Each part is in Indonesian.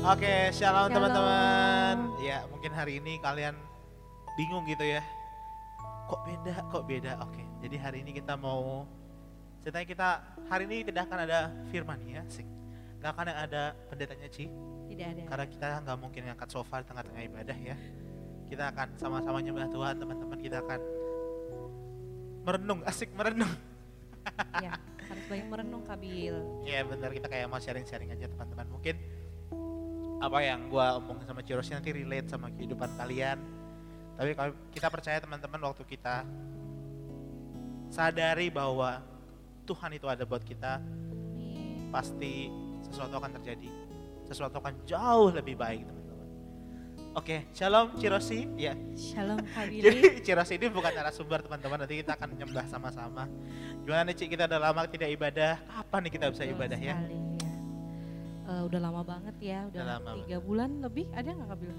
Oke, shalom Shalom. teman-teman. Ya, mungkin hari ini kalian bingung gitu ya. Kok beda? Kok beda? Oke, jadi hari ini kita mau ceritanya kita hari ini tidak akan ada firman ya, sih. Gak akan ada pendetanya Ci, Tidak ada. karena kita nggak mungkin ngangkat sofa di tengah-tengah ibadah ya. Kita akan sama-sama nyembah Tuhan, teman-teman. Kita akan merenung, asik merenung. ya, harus banyak merenung Kabil. Ya benar kita kayak mau sharing-sharing aja teman-teman. Apa yang gua omongin sama Cirosi nanti relate sama kehidupan kalian. Tapi kalau kita percaya teman-teman waktu kita sadari bahwa Tuhan itu ada buat kita, pasti sesuatu akan terjadi. Sesuatu akan jauh lebih baik teman-teman. Oke, shalom Cirosi. Ya, Shalom Kabili. jadi Cirosi ini bukan narasumber teman-teman. Nanti kita akan nyembah sama-sama. Gimana nih Ci, kita udah lama tidak ibadah. Kapan nih kita bisa ibadah ya? sekali, Eh, udah lama banget ya, udah, Udah lama tiga bulan lebih ada nggak Kabil?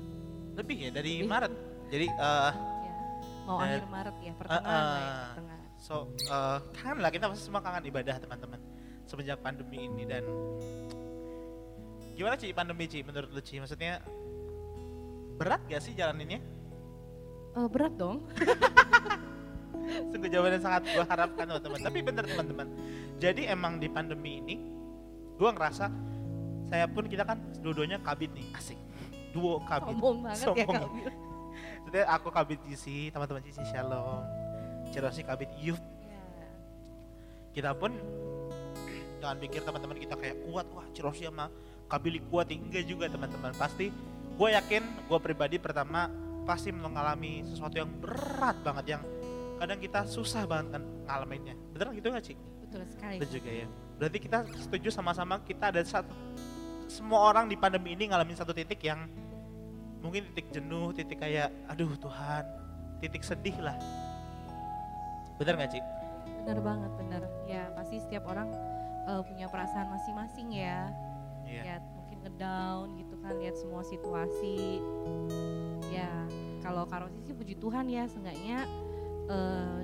Lebih ya dari Lebih. Maret. Jadi eh Ya, mau Dan- akhir Maret ya, pertengahan lah ya, eh, pertengahan. so eh kangen lah kita pasti semua kangen ibadah teman-teman semenjak pandemi ini dan gimana Ci pandemi Ci menurut lu Ci? Maksudnya berat gak sih jalaninnya? Eh, berat dong. Sungguh jawaban yang sangat gue harapkan teman-teman. Tapi bener teman-teman. Jadi emang di pandemi ini gue ngerasa saya pun kita kan dua-duanya kabit nih. Asik. Duo kabit. Sombong banget ya Sombong. Kabil. Jadi aku kabit GC teman-teman GC Shalom. Cirosi kabit youth Ya, kita pun jangan pikir teman-teman kita kayak kuat. Wah Cirosi sama Kabili kuat enggak juga teman-teman. Pasti gue yakin gue pribadi pertama pasti mengalami sesuatu yang berat banget yang kadang kita susah banget kan ngalaminnya. Beneran gitu gak sih? Betul sekali. itu juga ya. Berarti kita setuju sama-sama kita ada satu semua orang di pandemi ini ngalamin satu titik yang mungkin titik jenuh titik kayak aduh Tuhan titik sedih lah bener gak Cik? Bener banget, bener. Ya pasti setiap orang eh, punya perasaan masing-masing ya. Iya. ya mungkin ngedown gitu kan lihat semua situasi ya kalau Karosi sih puji Tuhan ya seenggaknya eh,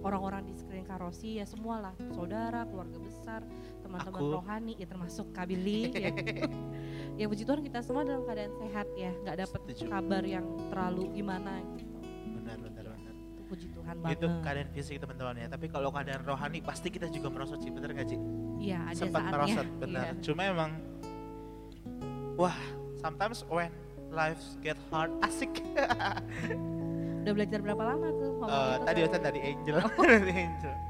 orang-orang di sekeliling Karosi ya semualah saudara keluarga besar teman-teman Aku. rohani ya termasuk Kabili ya. ya puji Tuhan kita semua dalam keadaan sehat ya. Nggak dapat kabar yang terlalu gimana gitu. Benar benar benar. Itu puji Tuhan banget. itu keadaan fisik teman-teman ya. Tapi kalau keadaan rohani pasti kita juga merosot sih. Bener gak Cik? iya ada sempat saatnya. merosot benar. Iya. cuma emang wah sometimes when life get hard asik. Udah belajar berapa lama tuh itu tadi? Ustaz dari Angel. Dari Angel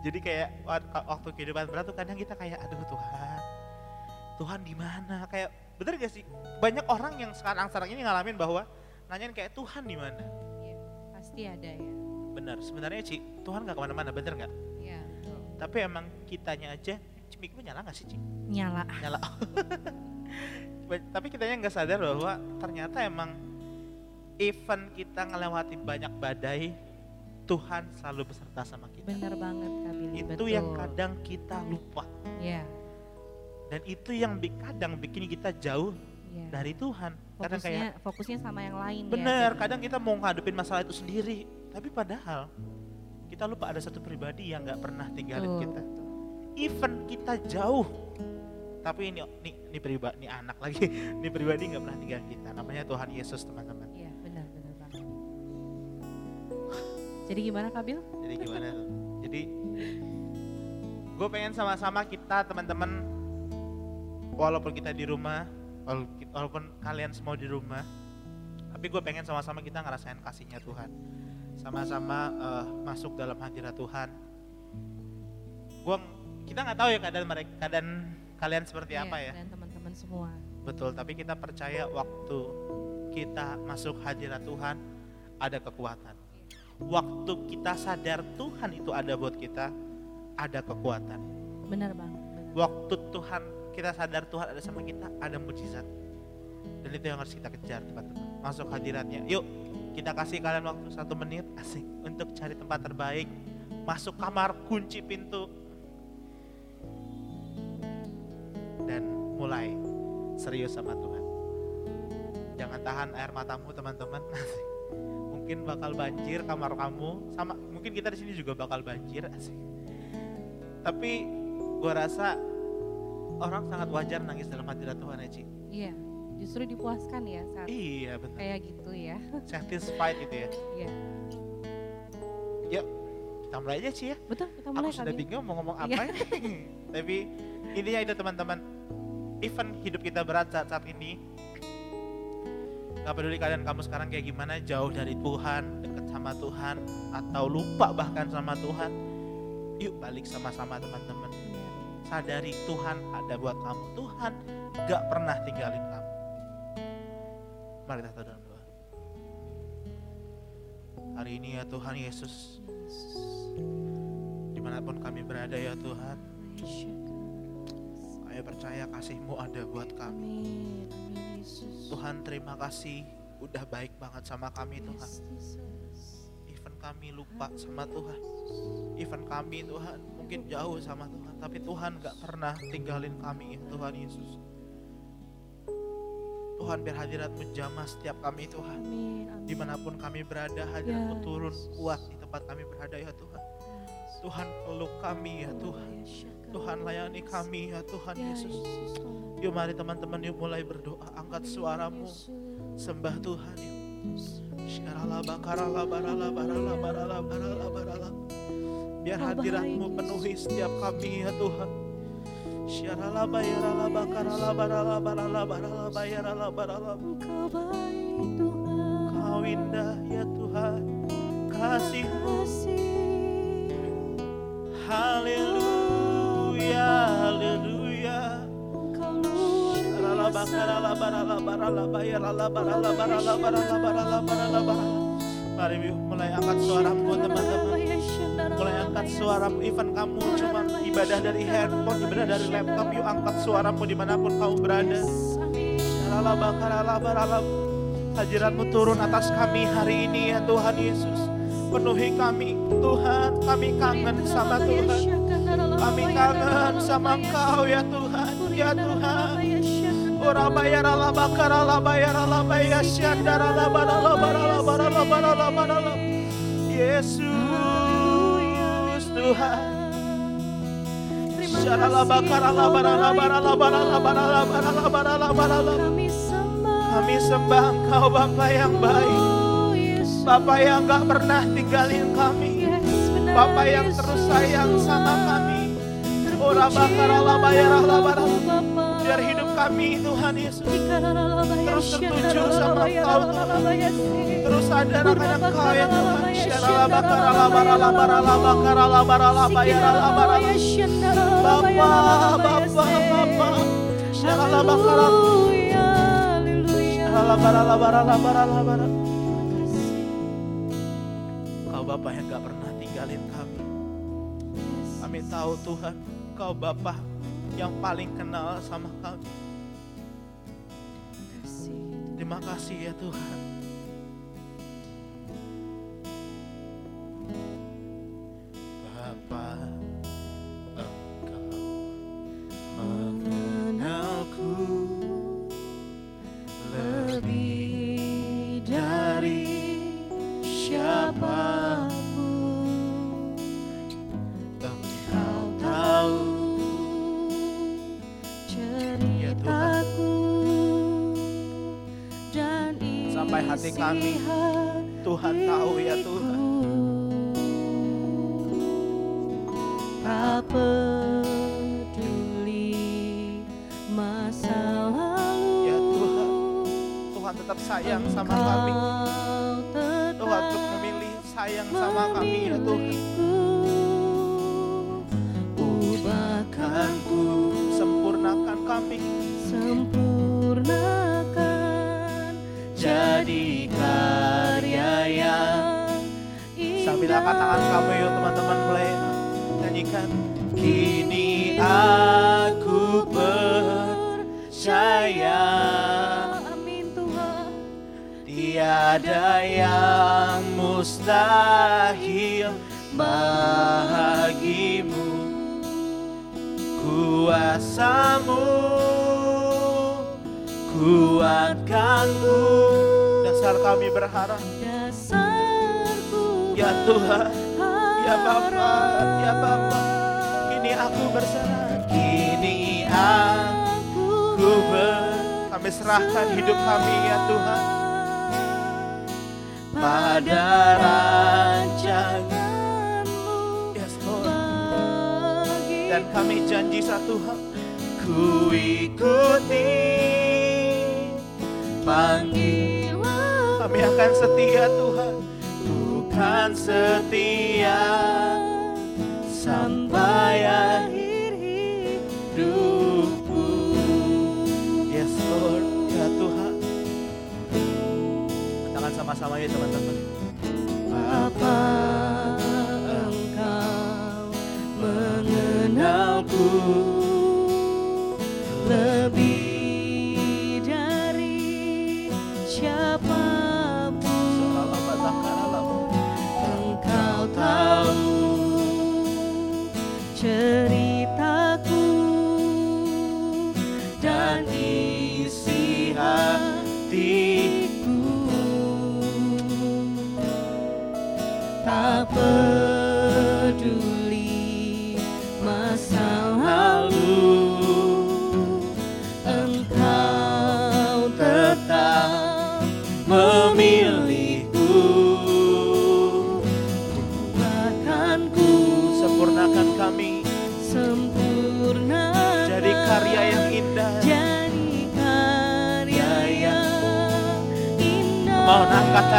jadi kayak wa- waktu kehidupan berat tuh kadang kita kayak aduh Tuhan. Tuhan di mana kayak bener gak sih? Banyak orang yang sekarang sekarang ini ngalamin bahwa nanyain kayak Tuhan di mana? Iya, pasti ada ya. Bener. Sebenarnya Ci Tuhan gak ke mana-mana bener gak? Iya betul. Tapi emang kitanya aja gue nyala gak sih Ci? Nyala. Nyala. Tapi kitanya nggak sadar bahwa ternyata emang event kita ngelewati banyak badai Tuhan selalu beserta sama kita. Bener banget Kak Billy, itu betul. yang kadang kita lupa. Ya, dan itu yang bi- kadang bikin kita jauh ya. dari Tuhan. Kadang fokusnya kayak fokusnya sama yang lain bener ya. kadang kita mau ngadepin masalah itu sendiri. Tapi padahal kita lupa ada satu pribadi yang nggak pernah tinggalin Betul, kita. even kita jauh. Tapi ini ini ini pribadi ini anak lagi. Ini pribadi nggak pernah tinggalin kita. Namanya Tuhan Yesus teman-teman Jadi gimana Kak Bil? jadi gimana tuh? Jadi gue pengen sama-sama kita teman-teman walaupun kita di rumah wala- walaupun kalian semua di rumah tapi gue pengen sama-sama kita ngerasain kasihnya Tuhan. Sama-sama eh, masuk dalam hadirat Tuhan. Gue kita nggak tahu ya keadaan mereka keadaan kalian seperti Iya, apa ya. Dan teman-teman semua. betul tapi kita percaya waktu kita masuk hadirat Tuhan ada kekuatan waktu kita sadar Tuhan itu ada buat kita ada kekuatan. Benar benar. waktu Tuhan kita sadar Tuhan ada sama kita ada mujizat. Dan itu yang harus kita kejar teman-teman. Masuk hadiratnya. Yuk kita kasih kalian waktu satu menit. Asik. Untuk cari tempat terbaik. Masuk kamar kunci pintu. Dan mulai. Serius sama Tuhan. Jangan tahan air matamu teman-teman. Asik. Mungkin bakal banjir kamar kamu sama mungkin kita di sini juga bakal banjir asik tapi gua rasa orang sangat wajar nangis dalam hadirat Tuhan ya Ci. Iya, justru dipuaskan ya saat Iya benar. kayak gitu ya. Satisfied itu ya. Iya. Kita mulai aja sih ya. Betul, kita Aku mulai sudah kali. bingung mau ngomong Iya. apa ya. Tapi intinya itu teman-teman. Even hidup kita berat saat, saat ini. Gak peduli kalian kamu sekarang kayak gimana, jauh dari Tuhan, dekat sama Tuhan, atau lupa bahkan sama Tuhan. Yuk balik sama-sama teman-teman. Sadari Tuhan ada buat kamu. Tuhan gak pernah tinggalin kamu. Mari kita dalam doa. Hari ini ya Tuhan Yesus, di mana pun kami berada ya Tuhan, saya percaya kasih-Mu ada buat kami. Amin, amin Yesus. Tuhan terima kasih udah baik banget sama kami Tuhan. Even kami lupa sama Tuhan. Even kami Tuhan mungkin jauh sama Tuhan. Tapi Tuhan gak pernah tinggalin kami ya Tuhan Yesus. Tuhan biar hadiratmu jamah setiap kami Tuhan. Di mana pun kami berada hadiratmu Ya, turun kuat di tempat kami berada ya Tuhan. Tuhan peluk kami ya Tuhan. Ya. Tuhan layani kami ya Tuhan Ya, Yesus. Yuk mari teman-teman yuk mulai berdoa. Angkat suaramu. Yesus. Sembah Tuhan yuk. Syarala bakarala barala barala barala barala barala. Biar hadiratmu penuhi setiap kami ya Tuhan. Baik Tuhan. Kau indah ya Tuhan. Kasihmu Kasih. haleluya Mari mulai angkat suaramu teman-teman. Mulai angkat suaramu, even kamu cuma ibadah dari handphone, ibadah dari laptop, yuk angkat suaramu di mana pun kamu berada. Hadiratmu turun atas kami hari ini ya Tuhan Yesus. Penuhi kami Tuhan, kami kangen sama Tuhan. Kami kangen sama Engkau ya Tuhan, ya Tuhan. Yesus Tuhan. Kami sembah. Kami sembah Engkau Bapa yang baik. Oh. Bapa yang gak pernah tinggalin kami. Bapa yang terus sayang sama kami. Ora bakarala bayarala barala. Bapa. Biar hidup kami Tuhan Yesus. Terus tertuju sama Tuhan. Terus akan Engkau ya Tuhan. Bapa, Bapa, Bapa. Kau Bapa yang gak pernah tinggalin kami. Kami tahu Tuhan, Kau Bapa yang paling kenal sama kami. Terima kasih ya Tuhan. Bapa, Engkau mengenalku lebih dari siapa pun. Hati kami, Tuhan tahu ya Tuhan. Tak peduli masa lalu Ya Tuhan, Tuhan tetap sayang sama kami. Tuhan untuk memilih sayang sama kami ya Tuhan. Ubahkanku Sempurnakan kami. Sempurnakan Jadi karya yang Sambil angkat tangan kamu yuk teman-teman mulai nyanyikan. Kini aku percaya Amin Tuhan tiada yang mustahil bagimu. Kuasamu kuatkanku. Dasar kami berharap Ya Tuhan, ya Bapa, ya Bapa. Kini aku berserah. Kini aku Aku Kami serahkan hidup kami ya Tuhan. pada bagi Dan kami janji satu hal. ku ikuti panggilan Kami akan setia Tuhan. bukan setia sampai akhir hidupku Yes Lord. Ya Tuhan. Tangan sama-sama ya teman-teman. Apa engkau mengenalku lebih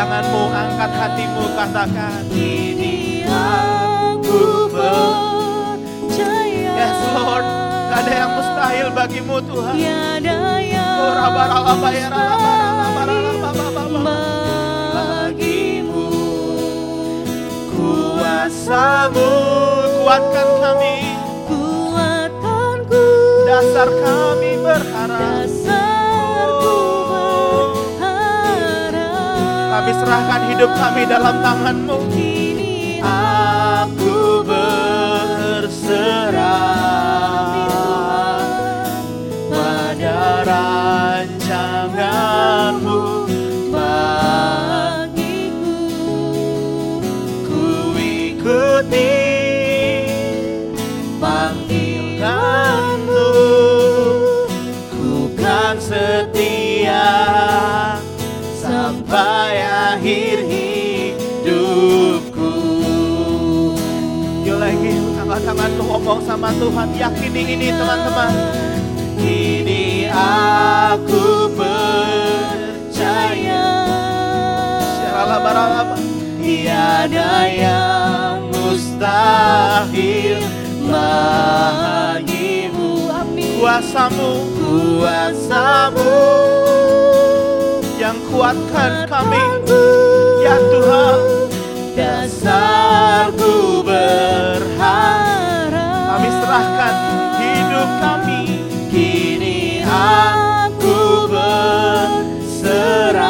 tanganmu, angkat hatimu, katakan. Kini aku percaya Yes Lord, gak ada yang mustahil bagimu Tuhan. Tiada yang Oh, ya, raba-raba-raba-raba-raba. bagimu Kuasamu kuatkan kami, Kuatkanku dasar kami berharap. Serahkan hidup kami dalam tanganmu. Sama Tuhan Yakini ini teman-teman. Kini aku percaya. Syaralabaralaba. Tiada yang mustahil. Bagimu. Kuasamu. Kuasamu. Yang kuatkan kami. Ya Tuhan. Dasarku berharap serahkan hidup kami. Kini aku berserah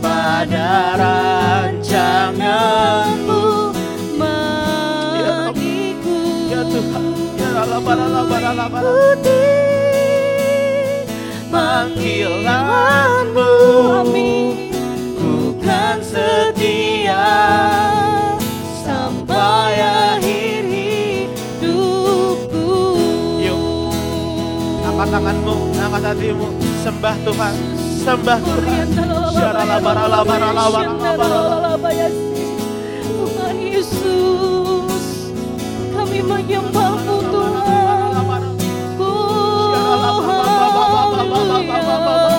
pada rancanganmu. Bagiku Ya Tuhan. Ya Ralabaralabaralabar ikuti Panggilanmu. Amin. Bukan setia tanganmu, angkat hatimu Sembah Tuhan Sembah Tuhan. Syaralabaralabaralabaralabar Tuhan Yesus kami menyembahmu Tuhan. Oh, haleluya.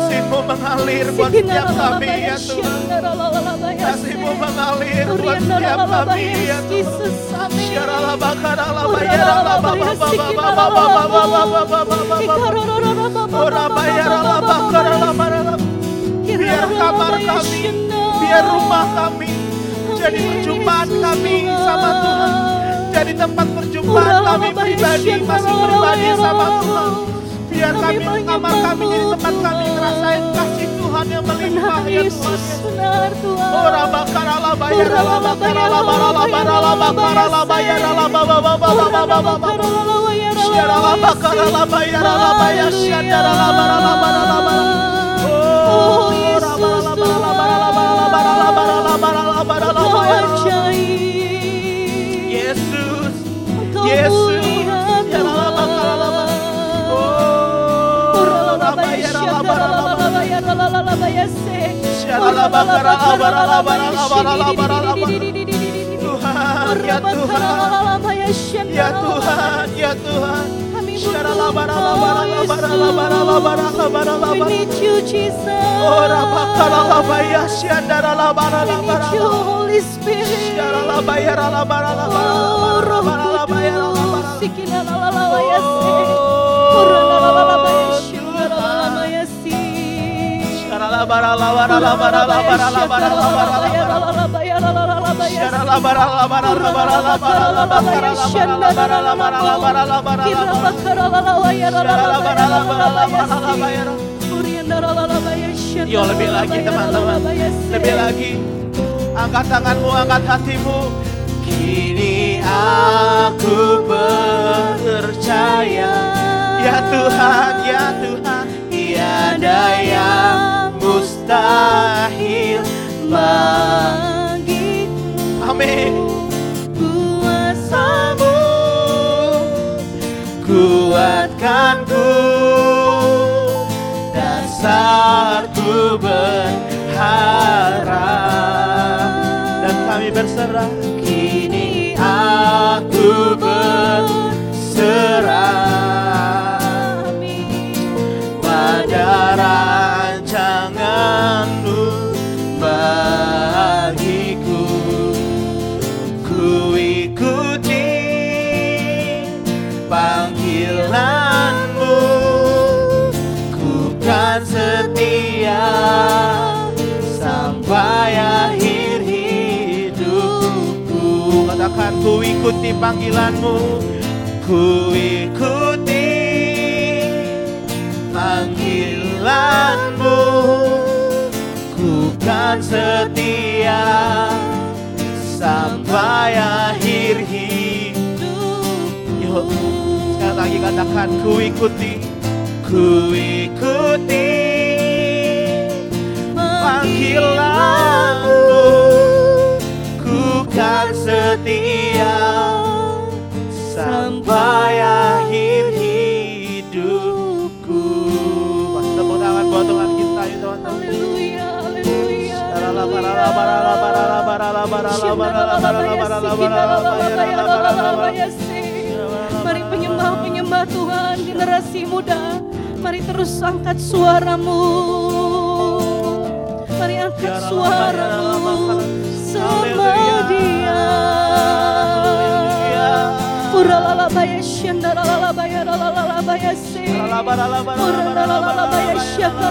Kasihmu mengalir buat setiap kami ya Tuhan Kasihmu mengalir buat setiap kami ya Tuhan Biar kamar kami, biar rumah kami jadi perjumpaan kami sama Tuhan. Jadi tempat perjumpaan kami pribadi, masing pribadi sama Tuhan. Biar kami, kami kamar kami jadi tempat kami ngerasain kasih Tuhan yang melimpah ya Tuhan. Benar Tuhan. Oh raba karala bayar raba karala barala barala barala bayar raba baba baba baba baba karala bayar raba bayar siara raba raba raba. Oh Tuhan, ya Tuhan, ya Tuhan, ya Tuhan. Oh, Yo lebih lagi teman-teman. Lebih lagi. Angkat tanganmu, angkat hatimu. Kini aku percaya. Ya Tuhan, ya Tuhan Tiada yang mustahil Amin. Kuasamu Kuatkanku. Dasarku berharap. Dan kami berserah. Kini aku berserah ikuti panggilanmu. Ku ikuti panggilanmu. Ku kan setia sampai akhir hidup. Yuk, sekali lagi katakan ku ikuti Ku ikuti panggilanmu Ku kan setia sampai akhir hidupku. Masih tepuk tangan buat Tuhan kita ya teman-teman. Haleluya, haleluya. Mari penyembah-penyembah Tuhan generasi muda Mari terus angkat suaramu Mari angkat suaramu semua dia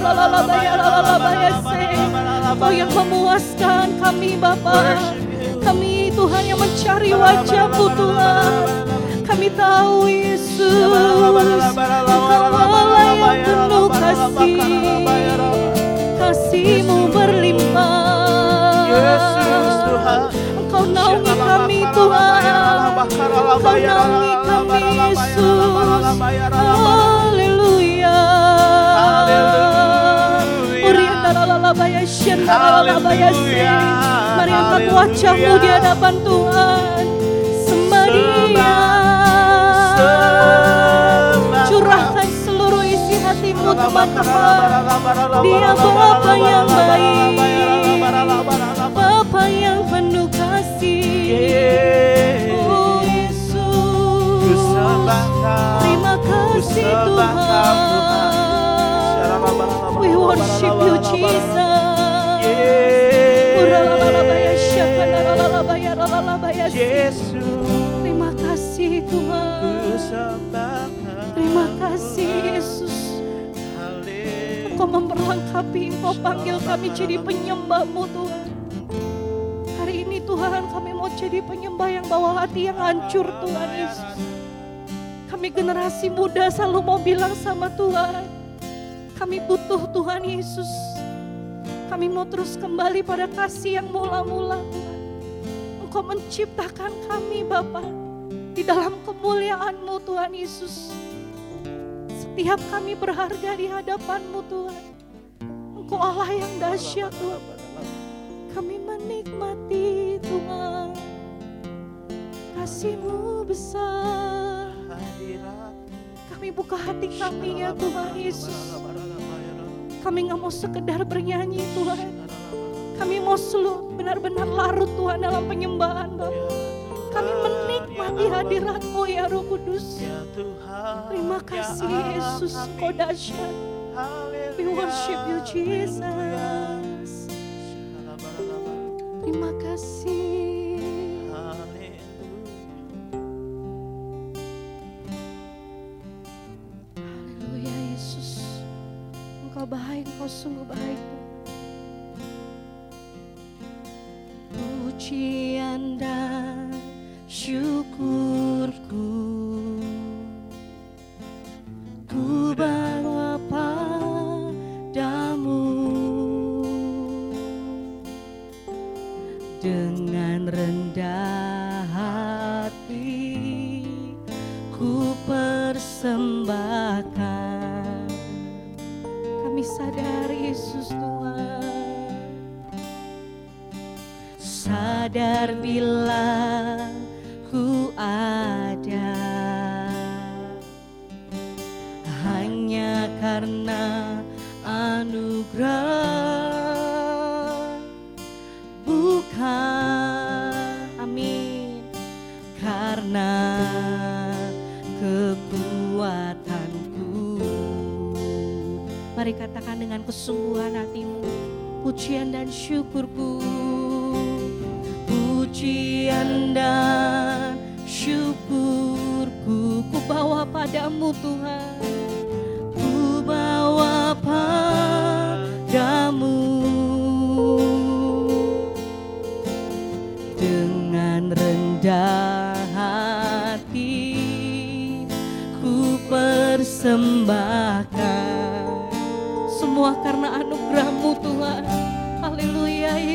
lalala lalala yang memuaskan kami Bapa. Kami Tuhan yang mencari wajahmu Tuhan. Kami tahu Yesus Engkau Allah yang penuh kasih. Naungi kami Yesus Haleluya se. Mari angkat wajahmu di hadapan Tuhan Sembah dia Curahkan seluruh isi hatimu teman-teman Dia Bapa yang baik Bapa yang penuh kasih kasih Tuhan We worship you Jesus. Yesus Terima kasih Tuhan Terima kasih Yesus. Engkau memperlengkapi Engkau panggil kami jadi penyembahmu Tuhan Hari ini Tuhan kami mau jadi penyembah yang bawa hati yang hancur Tuhan Yesus Kami generasi muda selalu mau bilang sama Tuhan Kami butuh Tuhan Yesus. Kami mau terus kembali pada kasih yang mula-mula Tuhan. Engkau menciptakan kami Bapa Di dalam kemuliaan-Mu Tuhan Yesus. Setiap kami berharga di hadapan-Mu Tuhan. Engkau Allah yang dahsyat Tuhan. Kami menikmati Tuhan. Kasih-Mu besar Kami buka hati kami ya Tuhan Yesus Kami nggak mau sekedar bernyanyi Tuhan Kami mau seluruh benar-benar larut Tuhan dalam penyembahan Bapa. Ya Kami menikmati ya hadirat-Mu ya Roh Kudus. Ya. Terima ya kasih Yesus. Kau dahsyat. We worship you Jesus. Terima kasih. Baik,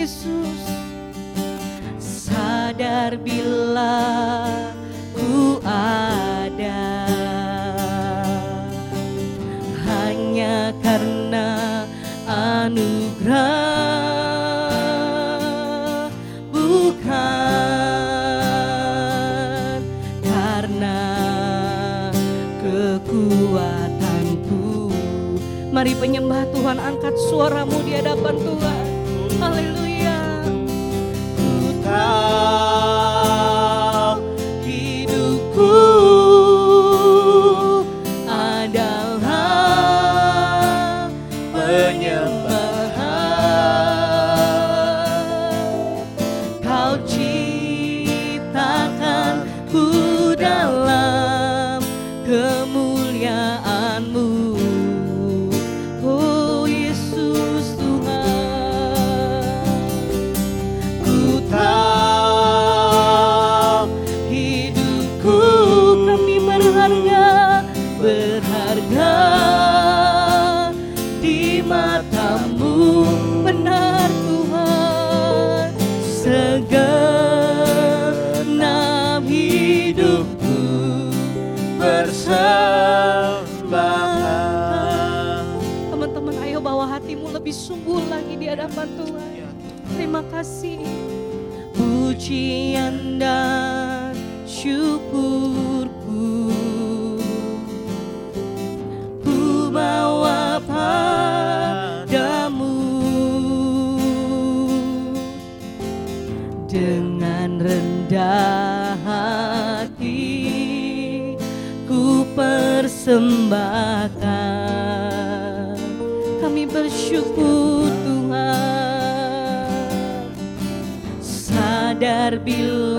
Yesus sadar bila ku ada. Hanya karena anugerah bukan karena kekuatanku. Mari penyembah Tuhan angkat suaramu di hadapan Tuhan. Haleluya syukurku Ku bawa padamu. Dengan rendah hati Ku persembahkan. Kami bersyukur Tuhan. Sadar bila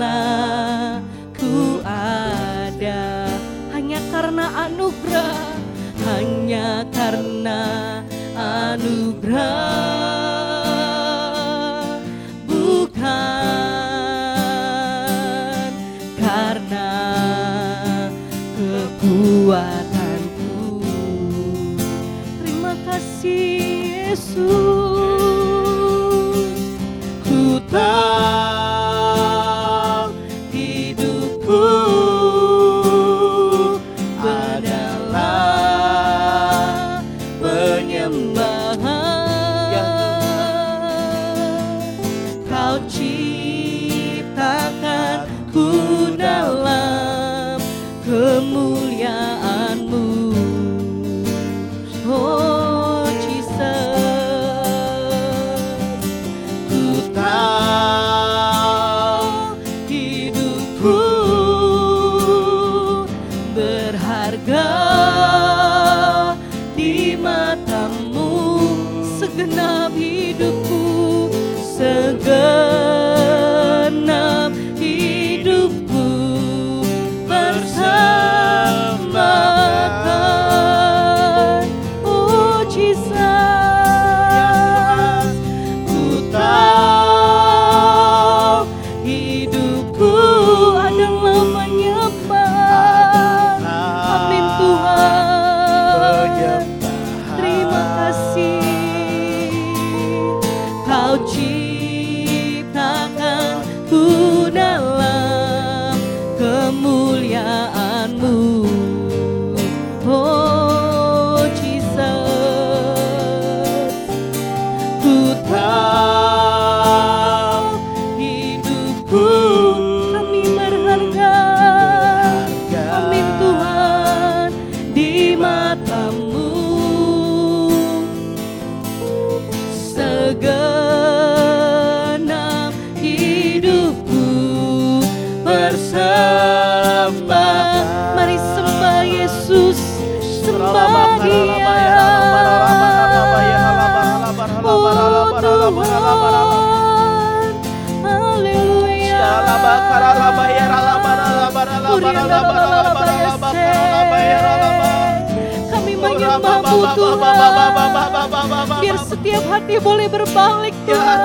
hati boleh berbalik Tuhan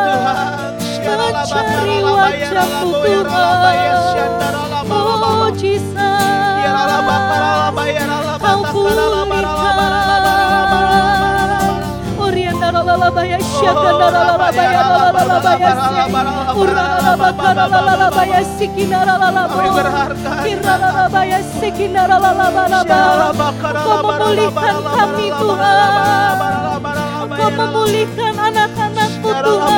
mencari wajahmu Tuhan oh Jesus syakanda Ura lalabakara sikina Kira sikina Kau memulihkan kami Tuhan Kau memulihkan anak-anakmu Tuhan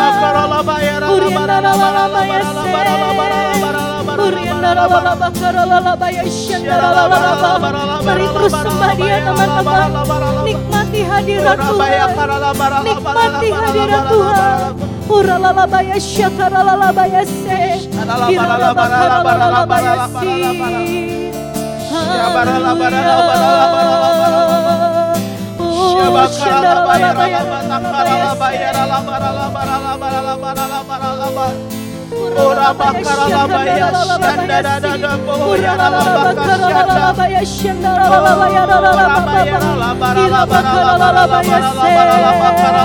syanda lalalaba Mari terus sembah dia teman-teman Nikmati hadirat Tuhan Nikmati hadirat Tuhan Ura lalabaya syakara lalabaya se Ira lalabakara lalabaya si Haleluya Oh lalabaya Ura bakara lalabaya syandara Ura lalabakara lalabaya syandara lalabaya lalabaya Ira bakara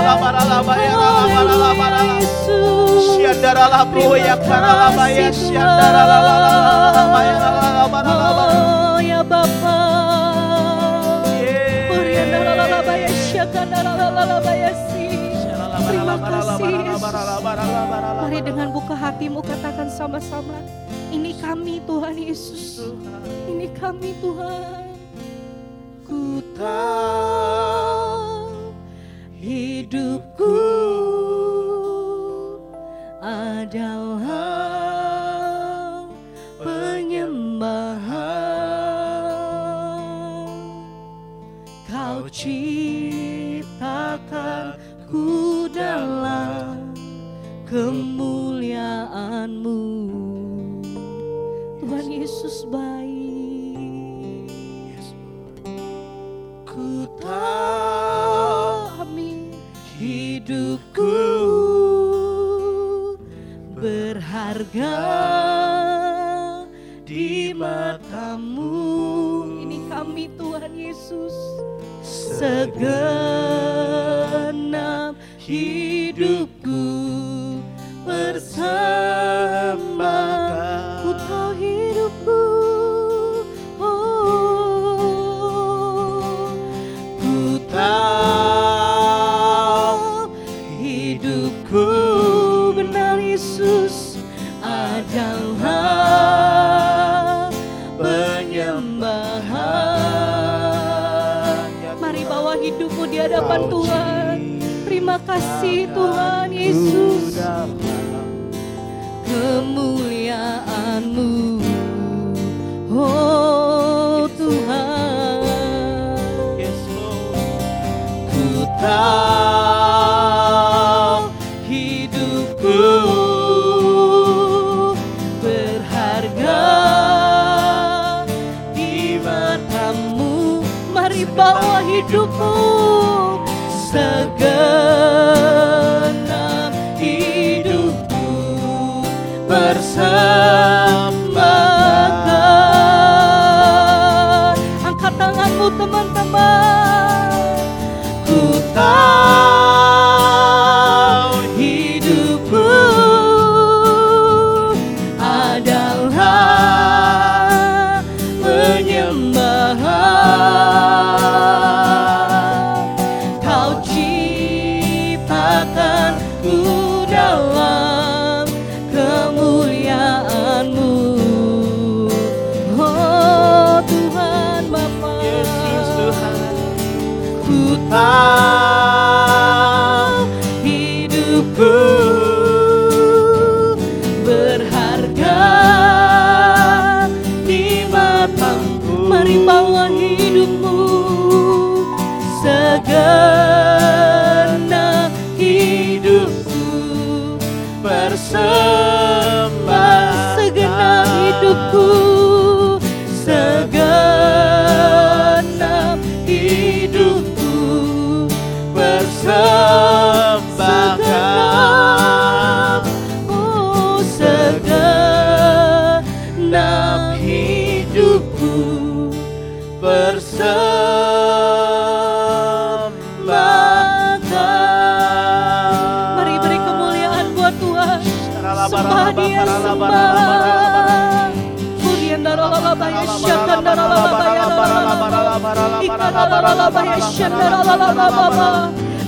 lalabaya Terima kasih Yesus. Mari dengan buka hatimu katakan sama-sama Ini kami Tuhan Yesus. Ini kami Tuhan. Ku tahu hidupku adalah kemuliaanmu. Tuhan Yesus baik. Ku tahu amin hidupku berharga di matamu. Ini kami Tuhan Yesus Segenap hidupku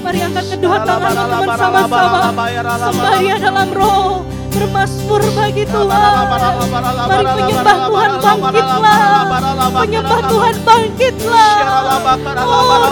Mari angkat kedua tangan teman sama-sama Sembah dia dalam roh Bermasmur bagi Tuhan Mari penyembah Tuhan bangkitlah Penyembah Tuhan bangkitlah Oh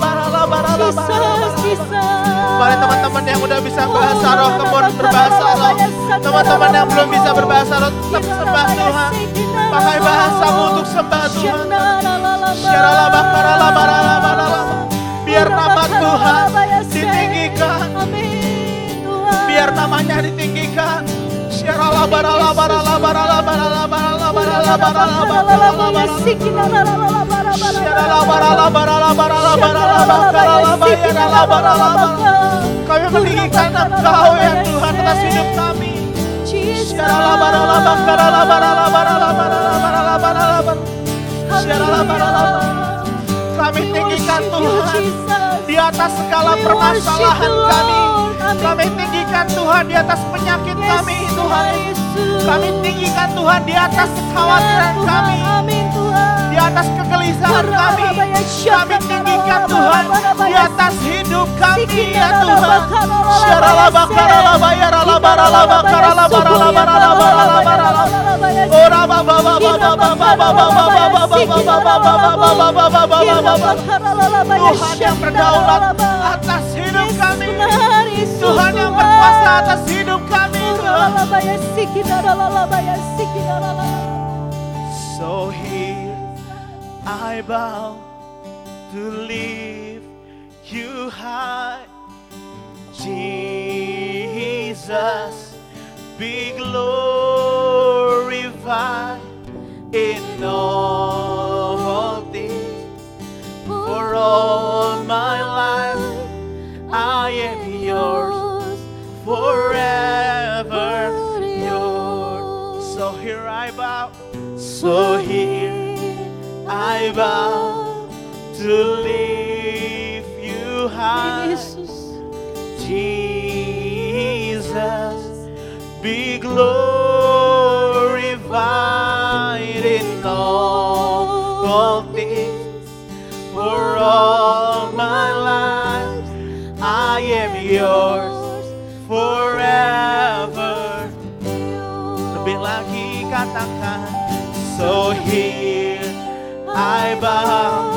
Mari teman-teman yang udah bisa bahasa roh kebun berbahasa roh. Teman-teman yang belum bisa berbahasa roh tetap sembah Tuhan. Pakai bahasamu untuk sembah Tuhan. Biar nama Tuhan ditinggikan Biar namanya ditinggikan Kami meninggikan Engkau ya Tuhan atas hidup kami. Kami tinggikan Tuhan di atas segala permasalahan kami. Kami tinggikan Tuhan di atas penyakit kami Tuhan. Kami tinggikan Tuhan di atas kekhawatiran kami. Di atas kegelisahan kami. Kami tinggikan Tuhan di atas hidup kami ya Tuhan. Tuhan yang berdaulat atas hidup kami. Tuhan yang berkuasa atas hidup kami. So here I bow to lift you high. Jesus, be glorified in all things. For all my life, I am yours, forever yours. So here I bow, so here I bow to leave you high. Jesus, be glorified in all, all things. For all my life, I am yours forever. Lagi katakan, so here I bow.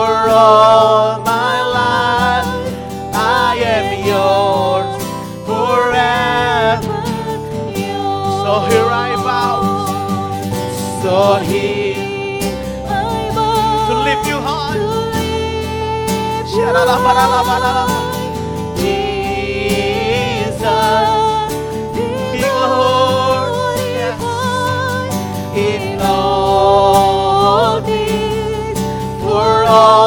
For all my life. I am yours forever. So here I bow. So here I bow. To lift you high. all.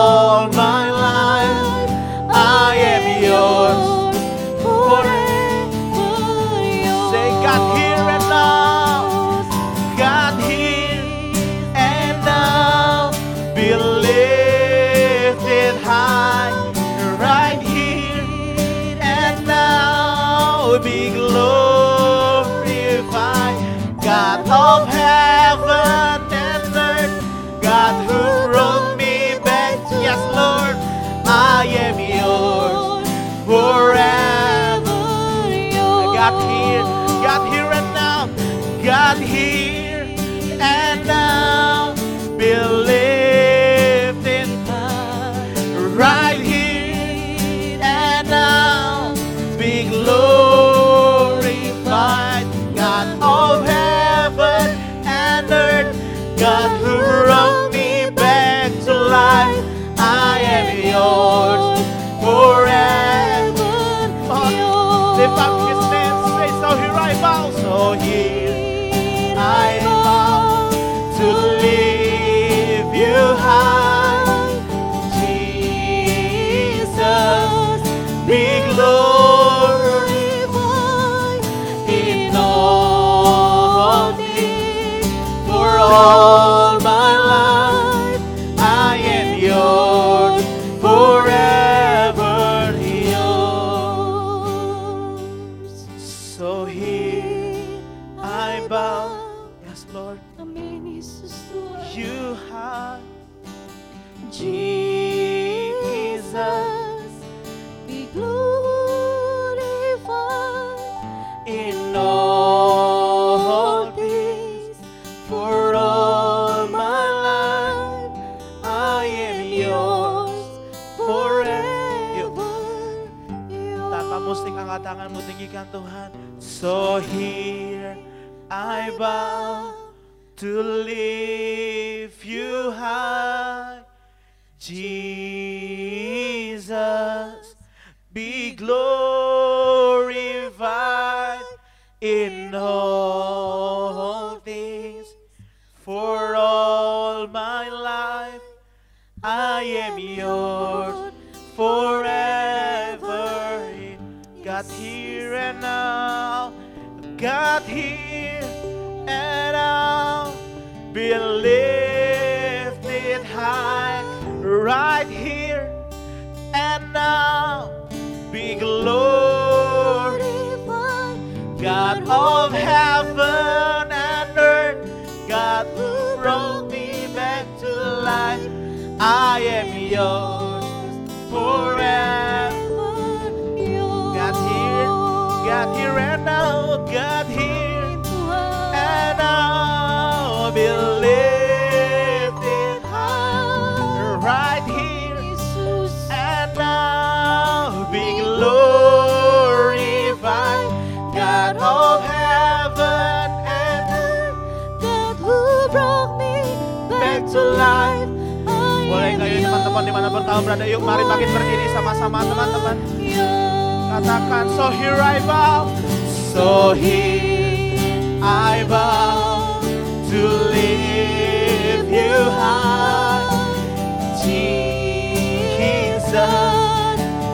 akustik, angkat tanganmu tinggikan Tuhan. So here I bow to lift you high, Jesus. now be glorified. God of heaven and earth, God who brought me back to life, I am yours forever. God here, God here and now, God here and now. life. Boleh nggak yuk teman-teman di mana pun kamu berada yuk mari bangkit berdiri sama-sama teman-teman. Katakan so here I bow, so here I bow to lift you high, Jesus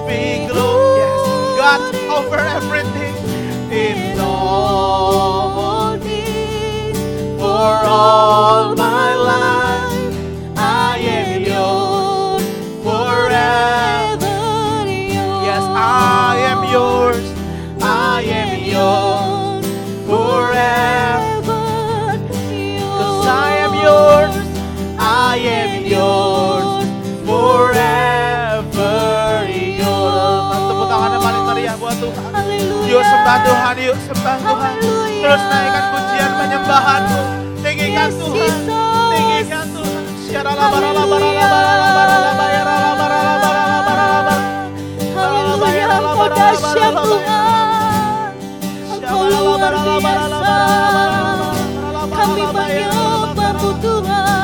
be glorious, God over everything. Tinggikan Tuhan. Tinggikan Tuhan. Syarala barala barala barala barala bayarala barala barala barala barala. Haleluya, Engkau dahsyat Tuhan. Engkau luar biasa. Kami menyembahmu Tuhan.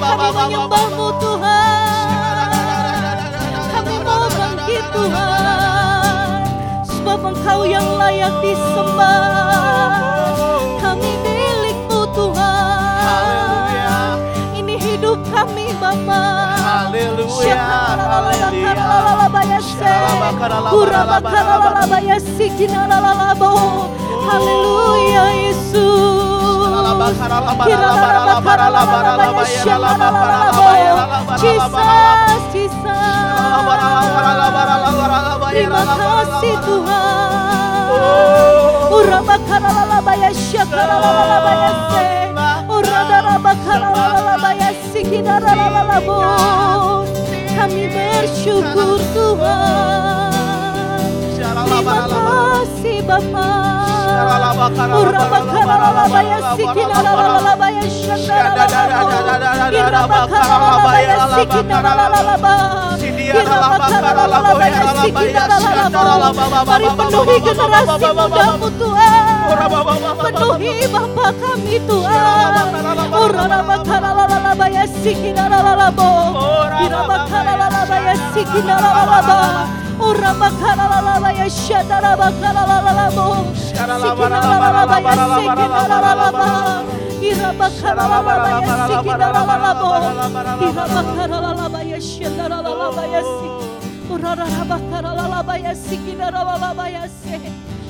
Kami menyembahmu Tuhan. Kami mau Tuhan Sebab engkau yang layak disembah Kami kami Bapa. Haleluya. Haleluya. Haleluya Yesus Jesus, Jesus. Terima kasih Tuhan Urabakaralalabaya syakaralalabaya se Uradarabakaralalabaya Kami bersyukur Tuhan Terima kasih Bapa Urabakaralalabaya sikinaralalabaya syakaralabo Irabakaralalabaya sikinaralalaba Irabakaralalabaya sikinaralalabo Mari penuhi generasi mudamu Tuhan Penuhi Bapa kami Tuhan. Urabakaralalabaya sikinaralalabo Irabakaralalabaya sikinaralalaba Urabakaralalabaya syadarabakaralalabo Sikinaralalabaya sikinaralalaba Irabakaralalabaya sikinaralalabo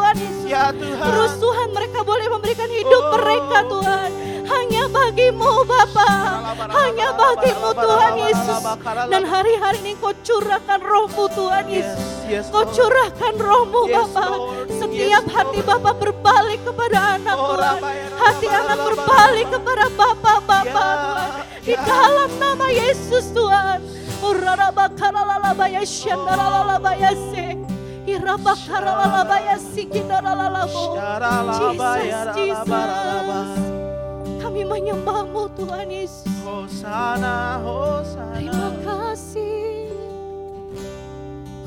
Tuhan. Yesus Ya Tuhan. Terus Tuhan mereka boleh memberikan hidup Oh. mereka Tuhan. Hanya bagimu Bapa. Hanya bagimu Tuhan Yesus. Dan hari-hari ini kau curahkan rohmu Tuhan Yesus. Yes, Kau curahkan rohmu Bapa. Setiap hati. Bapa berbalik kepada anak Oh, Tuhan. Hati anak berbalik kepada Bapa Bapa Ya, Tuhan. Di dalam nama Yesus Tuhan. Urarabakaralabaya syandaralabaya Jesus, Jesus. Kami menyembahmu Tuhan Yesus. Hosana, Terima Hosana. kasih.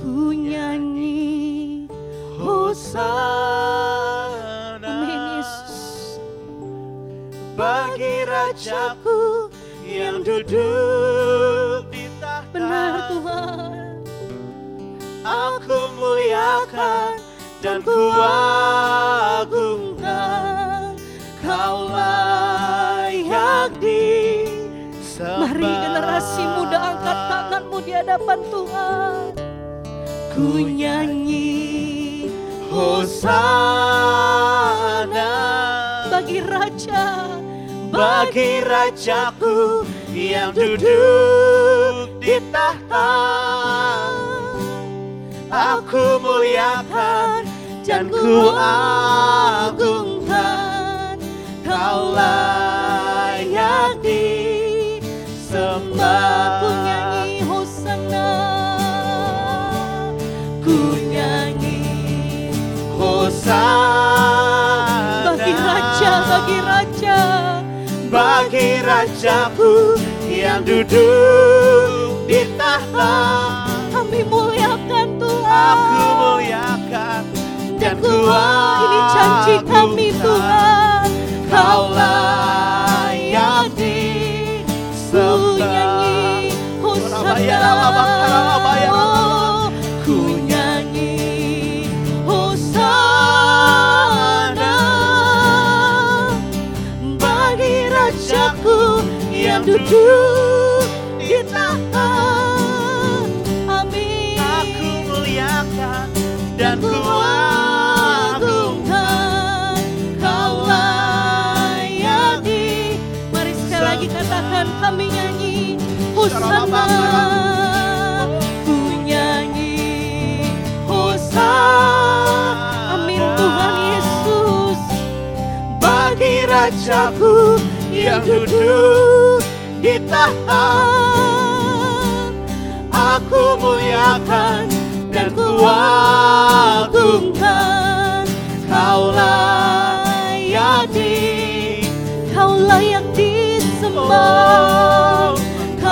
Ku nyanyi Hosana. Amin Yesus. Bagi Rajaku yang duduk di tahta. Benar Tuhan Aku muliakan dan kuagungkan Kau layak di Mari generasi muda angkat tanganmu di hadapan Tuhan. Ku nyanyi Hosana. Bagi Raja bagi Rajaku yang duduk di tahta Aku muliakan dan kuagungkan Kau layak disembah Ku nyanyi Hosana Ku nyanyi Hosana. Bagi Raja, bagi Raja. Bagi Rajaku yang duduk di tahta Aku muliakan dan kuat ini janji kami Tuhan. Kaulah yang di sunyanyi ya. Hosana. yang duduk nyanyi Hosana Ku nyanyi Hosana Amin Tuhan Yesus. Bagi Rajaku yang duduk di tahta Aku muliakan dan ku agungkan Kau layak di Kau layak disembah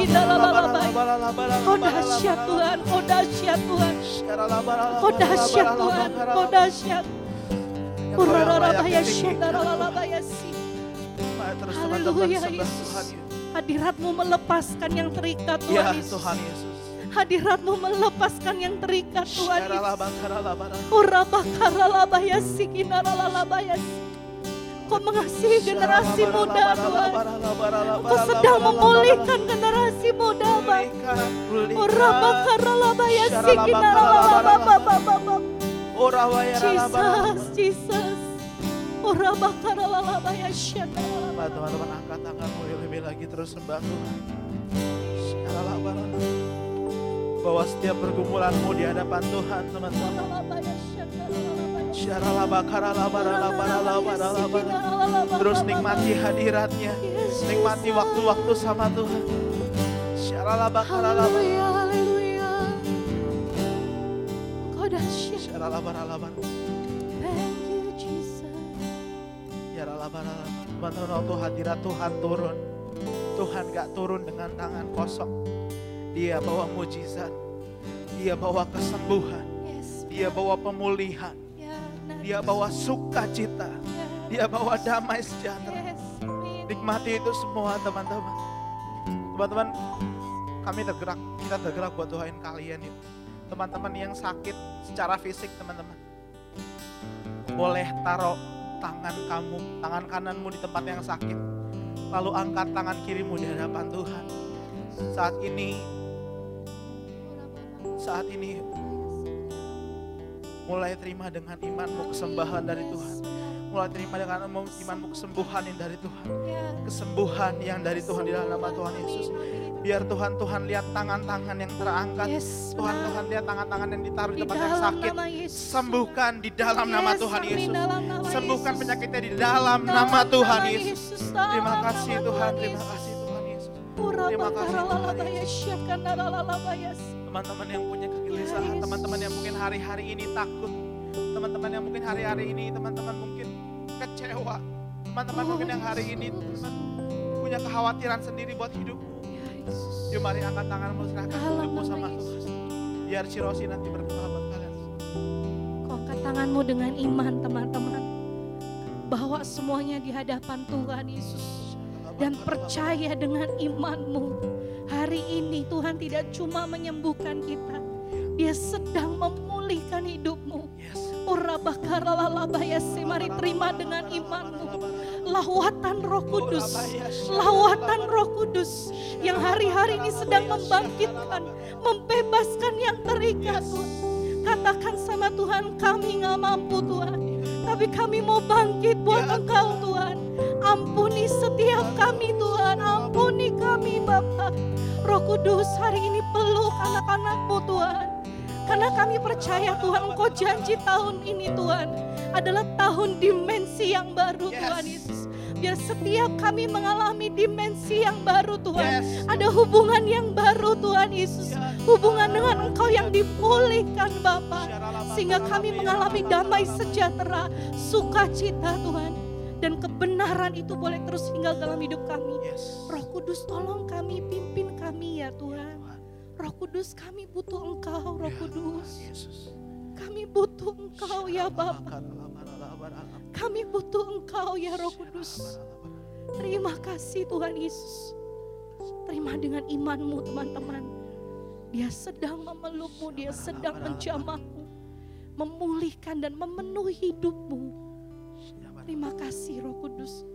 Kau dahsyat Tuhan, kau dahsyat Tuhan, kau dahsyat Tuhan, kau dahsyat. Terus teman-teman Haleluya, sembah Yesus. Tuhan Yesus. Hadiratmu melepaskan yang terikat Ya Tuhan Yesus. Tuhan Yesus. Hadiratmu melepaskan yang terikat Tuhan Yesus. Syaralabakaralabara. Urabakaralabayasikinaralabayasi. Kau mengasihi generasi muda Tuhan. Kau sedang memulihkan generasi muda Bapa. Urabakaralabayasikinaralabayasi. Orawayaralabara. Jesus, Jesus. Pak, Teman-teman angkat tanganmu lebih lagi terus sembah Tuhan. Bahwa setiap pergumulanmu di hadapan Tuhan teman-teman. Terus nikmati hadiratnya. Nikmati waktu-waktu sama Tuhan. Haleluya, haleluya. Kau dahsyat. Thank you, Jesus. Teman-teman waktu hadirat Tuhan turun. Tuhan gak turun dengan tangan kosong. Dia bawa mujizat. Dia bawa kesembuhan. Dia bawa pemulihan. Dia bawa sukacita. Dia bawa damai sejahtera. Nikmati itu semua teman-teman. Teman-teman, kami tergerak, kita tergerak buat doain kalian yuk. Teman-teman yang sakit secara fisik teman-teman. Boleh taruh tangan kamu, tangan kananmu di tempat yang sakit. Lalu angkat tangan kirimu di hadapan Tuhan. Saat ini, saat ini mulai terima dengan imanmu kesembahan dari Tuhan. Mulai terima dengan imanmu kesembuhan yang dari Tuhan. Kesembuhan yang dari Tuhan di dalam nama Tuhan Yesus. Biar Tuhan Tuhan lihat tangan-tangan yang terangkat. Yes. Tuhan. Tuhan lihat tangan-tangan yang ditaruh di tempat yang sakit. Sembuhkan di dalam nama Tuhan Yesus. Sembuhkan penyakitnya di dalam nama Tuhan Yesus. Terima kasih Tuhan, terima kasih Terima kasih, Tuhan. Teman-teman yang punya kegelisahan, teman-teman yang mungkin hari-hari ini takut. Teman-teman yang mungkin hari-hari ini, teman-teman mungkin kecewa. Teman-teman Oh, mungkin yang hari ini teman punya kekhawatiran sendiri buat hidupmu. Yuk mari angkat tanganmu, serahkan hidupmu sama. Tuhan. Biar Cirosi nanti berdoa buat kalian. Kau angkat tanganmu dengan iman teman-teman. Bawa semuanya di hadapan Tuhan Yesus. Dan percaya dengan imanmu. Hari ini Tuhan tidak cuma menyembuhkan kita. Dia sedang memulihkan hidupmu. Yes. Ora bakara lalabayasi. Mari terima dengan imanmu. Lawatan roh kudus. Lawatan roh kudus. Yang hari-hari ini sedang membangkitkan. Membebaskan yang terikat Tuhan. Katakan sama Tuhan kami nggak mampu Tuhan. Tapi kami mau bangkit buat Ya. Engkau Tuhan. Ampuni setiap kami Tuhan. Ampuni kami Bapak. Roh Kudus hari ini peluk anak-anakmu Tuhan. Karena kami percaya Tuhan Engkau janji tahun ini Tuhan adalah tahun dimensi yang baru Yes. Tuhan Yesus. Biar setiap kami mengalami dimensi yang baru Tuhan. Yes. Ada hubungan yang baru Tuhan Yesus. Hubungan dengan Engkau yang dipulihkan Bapa. Sehingga kami mengalami damai sejahtera, sukacita Tuhan. Dan kebenaran itu boleh terus tinggal dalam hidup kami. Yes. Roh Kudus tolong kami, pimpin kami ya Tuhan. Roh Kudus kami butuh Engkau, Roh Ya, Kudus. Kami butuh Engkau ya Bapa. Kami butuh Engkau ya Roh Kudus. Terima kasih Tuhan Yesus. Terima dengan imanmu teman-teman. Dia sedang memelukmu, dia sedang menjamahmu. Memulihkan dan memenuhi hidupmu. Terima kasih Roh Kudus.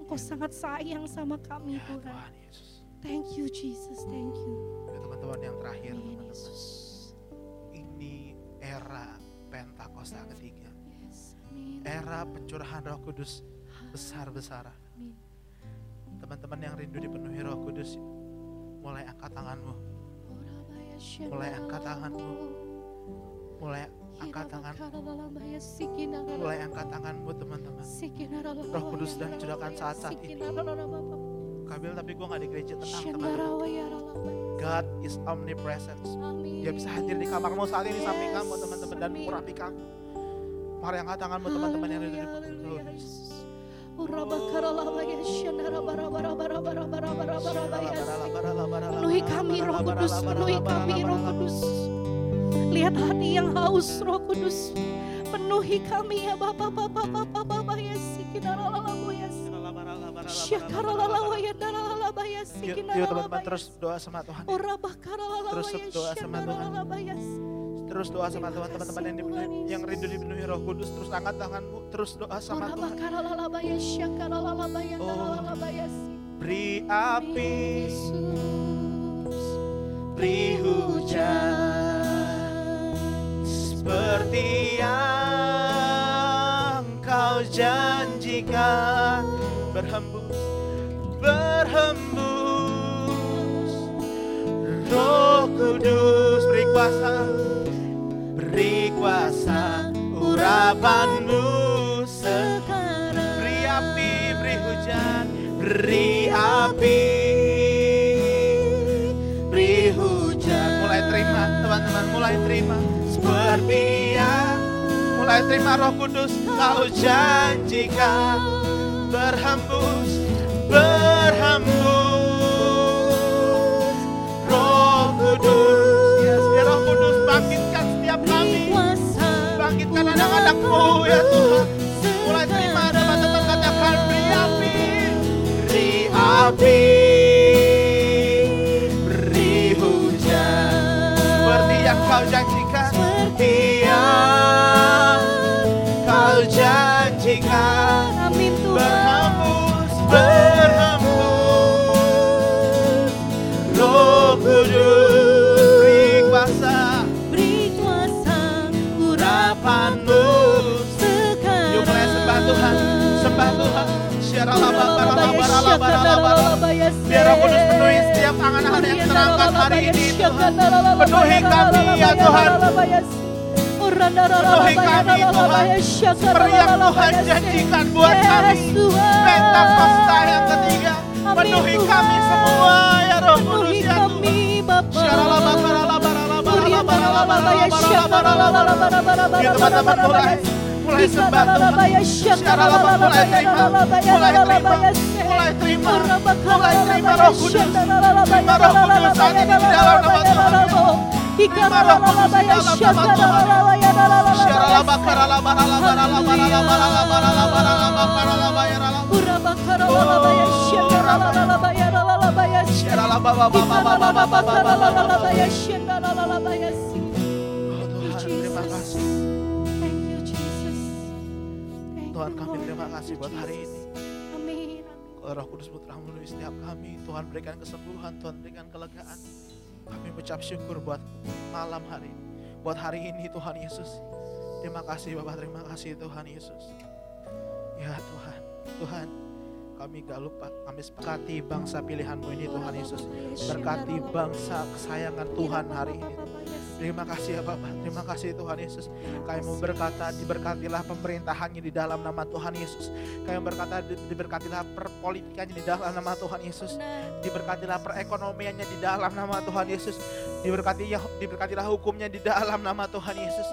Engkau sangat sayang sama kami Ya Tuhan. Thank you Jesus, thank you. Ya, teman-teman yang terakhir, teman-teman. Ini era Pentakosta ketiga. Era pencurahan Roh Kudus besar-besaran. Teman-teman yang rindu dipenuhi Roh Kudus, mulai angkat tanganmu, Mulai angkat tanganmu. mulai angkat tangan, mulai angkat tanganmu teman-teman. Roh Kudus sedang curahkan saat-saat ini. Kabil tapi gue gak di gereja tenang teman-teman. God is omnipresent. Dia bisa hadir di kamarmu saat ini samping kamu teman-teman dan mengurapi kamu. Mari Parang tanganmu teman-teman yang ada di seluruh Penuhi kami roh kudus, penuhi kami roh kudus. Lihat hati yang haus roh kudus. Penuhi kami ya Bapak, Bapak, Bapak, Bapak, Yesus. Yuk teman-teman terus doa sama Tuhan. Terus doa sama Tuhan. Terus doa sama Tuhan teman-teman yang, dipenuhi- yang rindu dipenuhi Roh Kudus. Terus angkat tanganmu. Terus doa sama Tuhan. Oh. Beri api, beri hujan seperti yang kau janjikan berhembus, berhembus. Roh Kudus beri kuasa, beri kuasa urapanmu sekarang. Beri api, beri hujan, beri api, beri hujan. Mulai terima, teman-teman, mulai terima. Seperti yang mulai terima Roh Kudus, kau janjikan berhembus, berhembus. Anak-anakmu ya Tuhan. Mulai terima teman-teman katakan beri api. Beri api. Biar Roh Kudus penuhi setiap angan-angan yang terangkat hari ini Tuhan. Penuhi kami ya Tuhan. Penuhi kami Tuhan. Seperti yang Tuhan janjikan buat kami. Pentakosta yang ketiga. Penuhi kami semua ya Roh Kudus ya Tuhan. mulai mulai sembah Tuhan. Secara lama mulai terima, mulai terima, mulai terima, mulai terima Roh Kudus. Terima Roh Kudus saat ini di dalam nama Tuhan. Terima Roh Kudus di dalam nama Tuhan. Secara lama kara lama lama lama lama lama lama lama lama lama ya lama. Secara lama lama lama lama lama lama lama. Tuhan kami terima kasih buat hari ini. Amin. Kalau Roh Kudus telah memenuhi setiap kami, Tuhan berikan kesembuhan, Tuhan berikan kelegaan. Kami mengucap syukur buat malam hari ini, buat hari ini Tuhan Yesus. Terima kasih Bapak, terima kasih Tuhan Yesus. Ya Tuhan, Tuhan, kami gak lupa, kami sepakati bangsa pilihanmu ini Tuhan Yesus. Berkati bangsa kesayangan Tuhan hari ini. Terima kasih ya Bapak, terima kasih Tuhan Yesus. Kami berkata, diberkatilah pemerintahannya di dalam nama Tuhan Yesus. Kami berkata, di- diberkatilah perpolitikannya di dalam nama Tuhan Yesus. Diberkatilah perekonomiannya di dalam nama Tuhan Yesus. Diberkati, diberkatilah hukumnya di dalam nama Tuhan Yesus.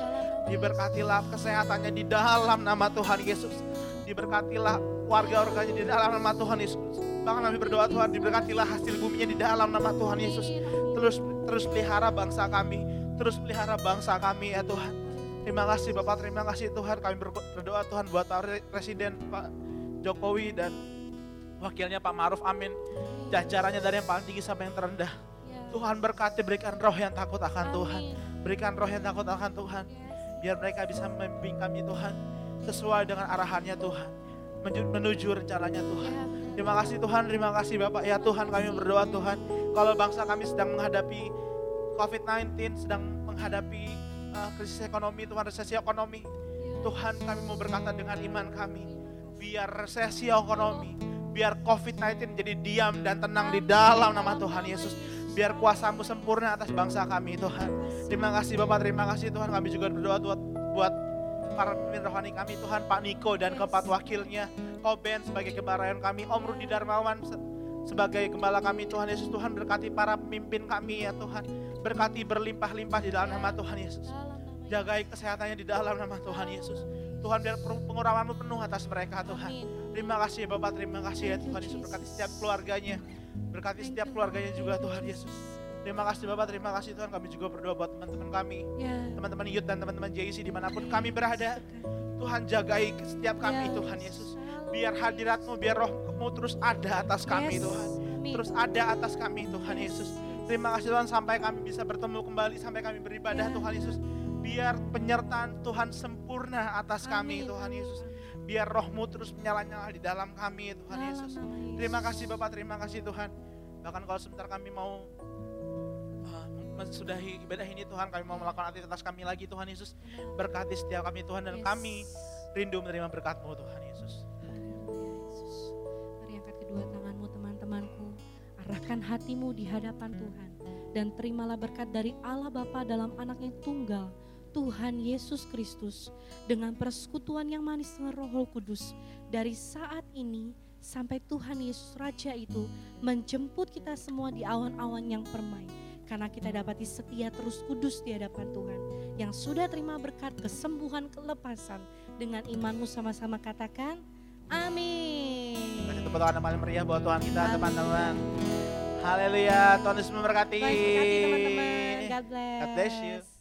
Diberkatilah kesehatannya di dalam nama Tuhan Yesus. Diberkatilah warga-warganya di dalam nama Tuhan Yesus. Bahkan kami berdoa Tuhan, diberkatilah hasil buminya di dalam nama Tuhan Yesus. Terus terus pelihara bangsa kami, terus pelihara bangsa kami ya Tuhan. Terima kasih Bapak, terima kasih Tuhan. Kami berdoa Tuhan buat Pak Presiden Pak Jokowi dan wakilnya Pak Maruf Amin. Jajarannya dari yang paling tinggi sampai yang terendah. Ya. Tuhan berkati berikan roh yang takut akan Tuhan. Berikan roh yang takut akan Tuhan. Biar mereka bisa membimbing kami Tuhan. Sesuai dengan arahannya Tuhan. Menuju, rencananya Tuhan. Ya, benar. Terima kasih Tuhan, terima kasih Bapak. Ya Tuhan kami berdoa Tuhan. Kalau bangsa kami sedang menghadapi COVID-19, sedang menghadapi uh, krisis ekonomi, Tuhan resesi ekonomi. Tuhan kami mau berkata dengan iman kami. Biar resesi ekonomi, biar COVID-19 jadi diam dan tenang di dalam nama Tuhan Yesus. Biar kuasamu sempurna atas bangsa kami Tuhan. Terima kasih Bapak, terima kasih Tuhan. Kami juga berdoa buat, buat para pemimpin rohani kami Tuhan, Pak Niko dan keempat wakilnya. Koben sebagai gembala kami, Om Rudi Darmawan se- sebagai gembala kami Tuhan Yesus. Tuhan berkati para pemimpin kami ya Tuhan. Berkati berlimpah-limpah di dalam nama Tuhan Yesus. Jagai kesehatannya di dalam nama Tuhan Yesus. Tuhan biar pengurapanmu penuh atas mereka Tuhan. Terima kasih ya Bapak, terima kasih ya Tuhan Yesus. Berkati setiap keluarganya. Berkati setiap keluarganya juga Tuhan Yesus. Terima kasih Bapak, terima kasih Tuhan. Kami juga berdoa buat teman-teman kami. Ya. Teman-teman Yud dan teman-teman JC di mana pun kami berada. Tuhan jagai setiap kami Ya. Tuhan Yesus. Biar hadiratmu, biar rohmu terus ada atas kami. Tuhan. Terus ada atas kami Tuhan Yesus. Terima kasih Tuhan sampai kami bisa bertemu kembali, sampai kami beribadah Ya. Tuhan Yesus. Biar penyertaan Tuhan sempurna atas kami. Tuhan Yesus. Biar rohmu terus menyala-nyala di dalam kami Tuhan Dalam Yesus. Terima kasih Bapak, terima kasih Tuhan. Bahkan kalau sebentar kami mau uh, mensudahi ibadah ini Tuhan, kami mau melakukan aktivitas kami lagi Tuhan Yesus. Berkati setiap kami Tuhan dan Yes. kami rindu menerima berkat-Mu Tuhan Yesus. Mari angkat kedua teman-temanku. Arahkan hatimu di hadapan Tuhan. Dan terimalah berkat dari Allah Bapa dalam anaknya tunggal. Tuhan Yesus Kristus. Dengan persekutuan yang manis dengan roh kudus. Dari saat ini sampai Tuhan Yesus Raja itu menjemput kita semua di awan-awan yang permai. Karena kita dapati setia terus kudus di hadapan Tuhan. Yang sudah terima berkat kesembuhan, kelepasan. Dengan imanmu sama-sama katakan, Amin. Kasih tepuk tangan paling meriah buat Tuhan kita teman-teman. Haleluya, Tuhan Yesus memberkati. Tuhan berkati teman-teman. God bless. God bless you.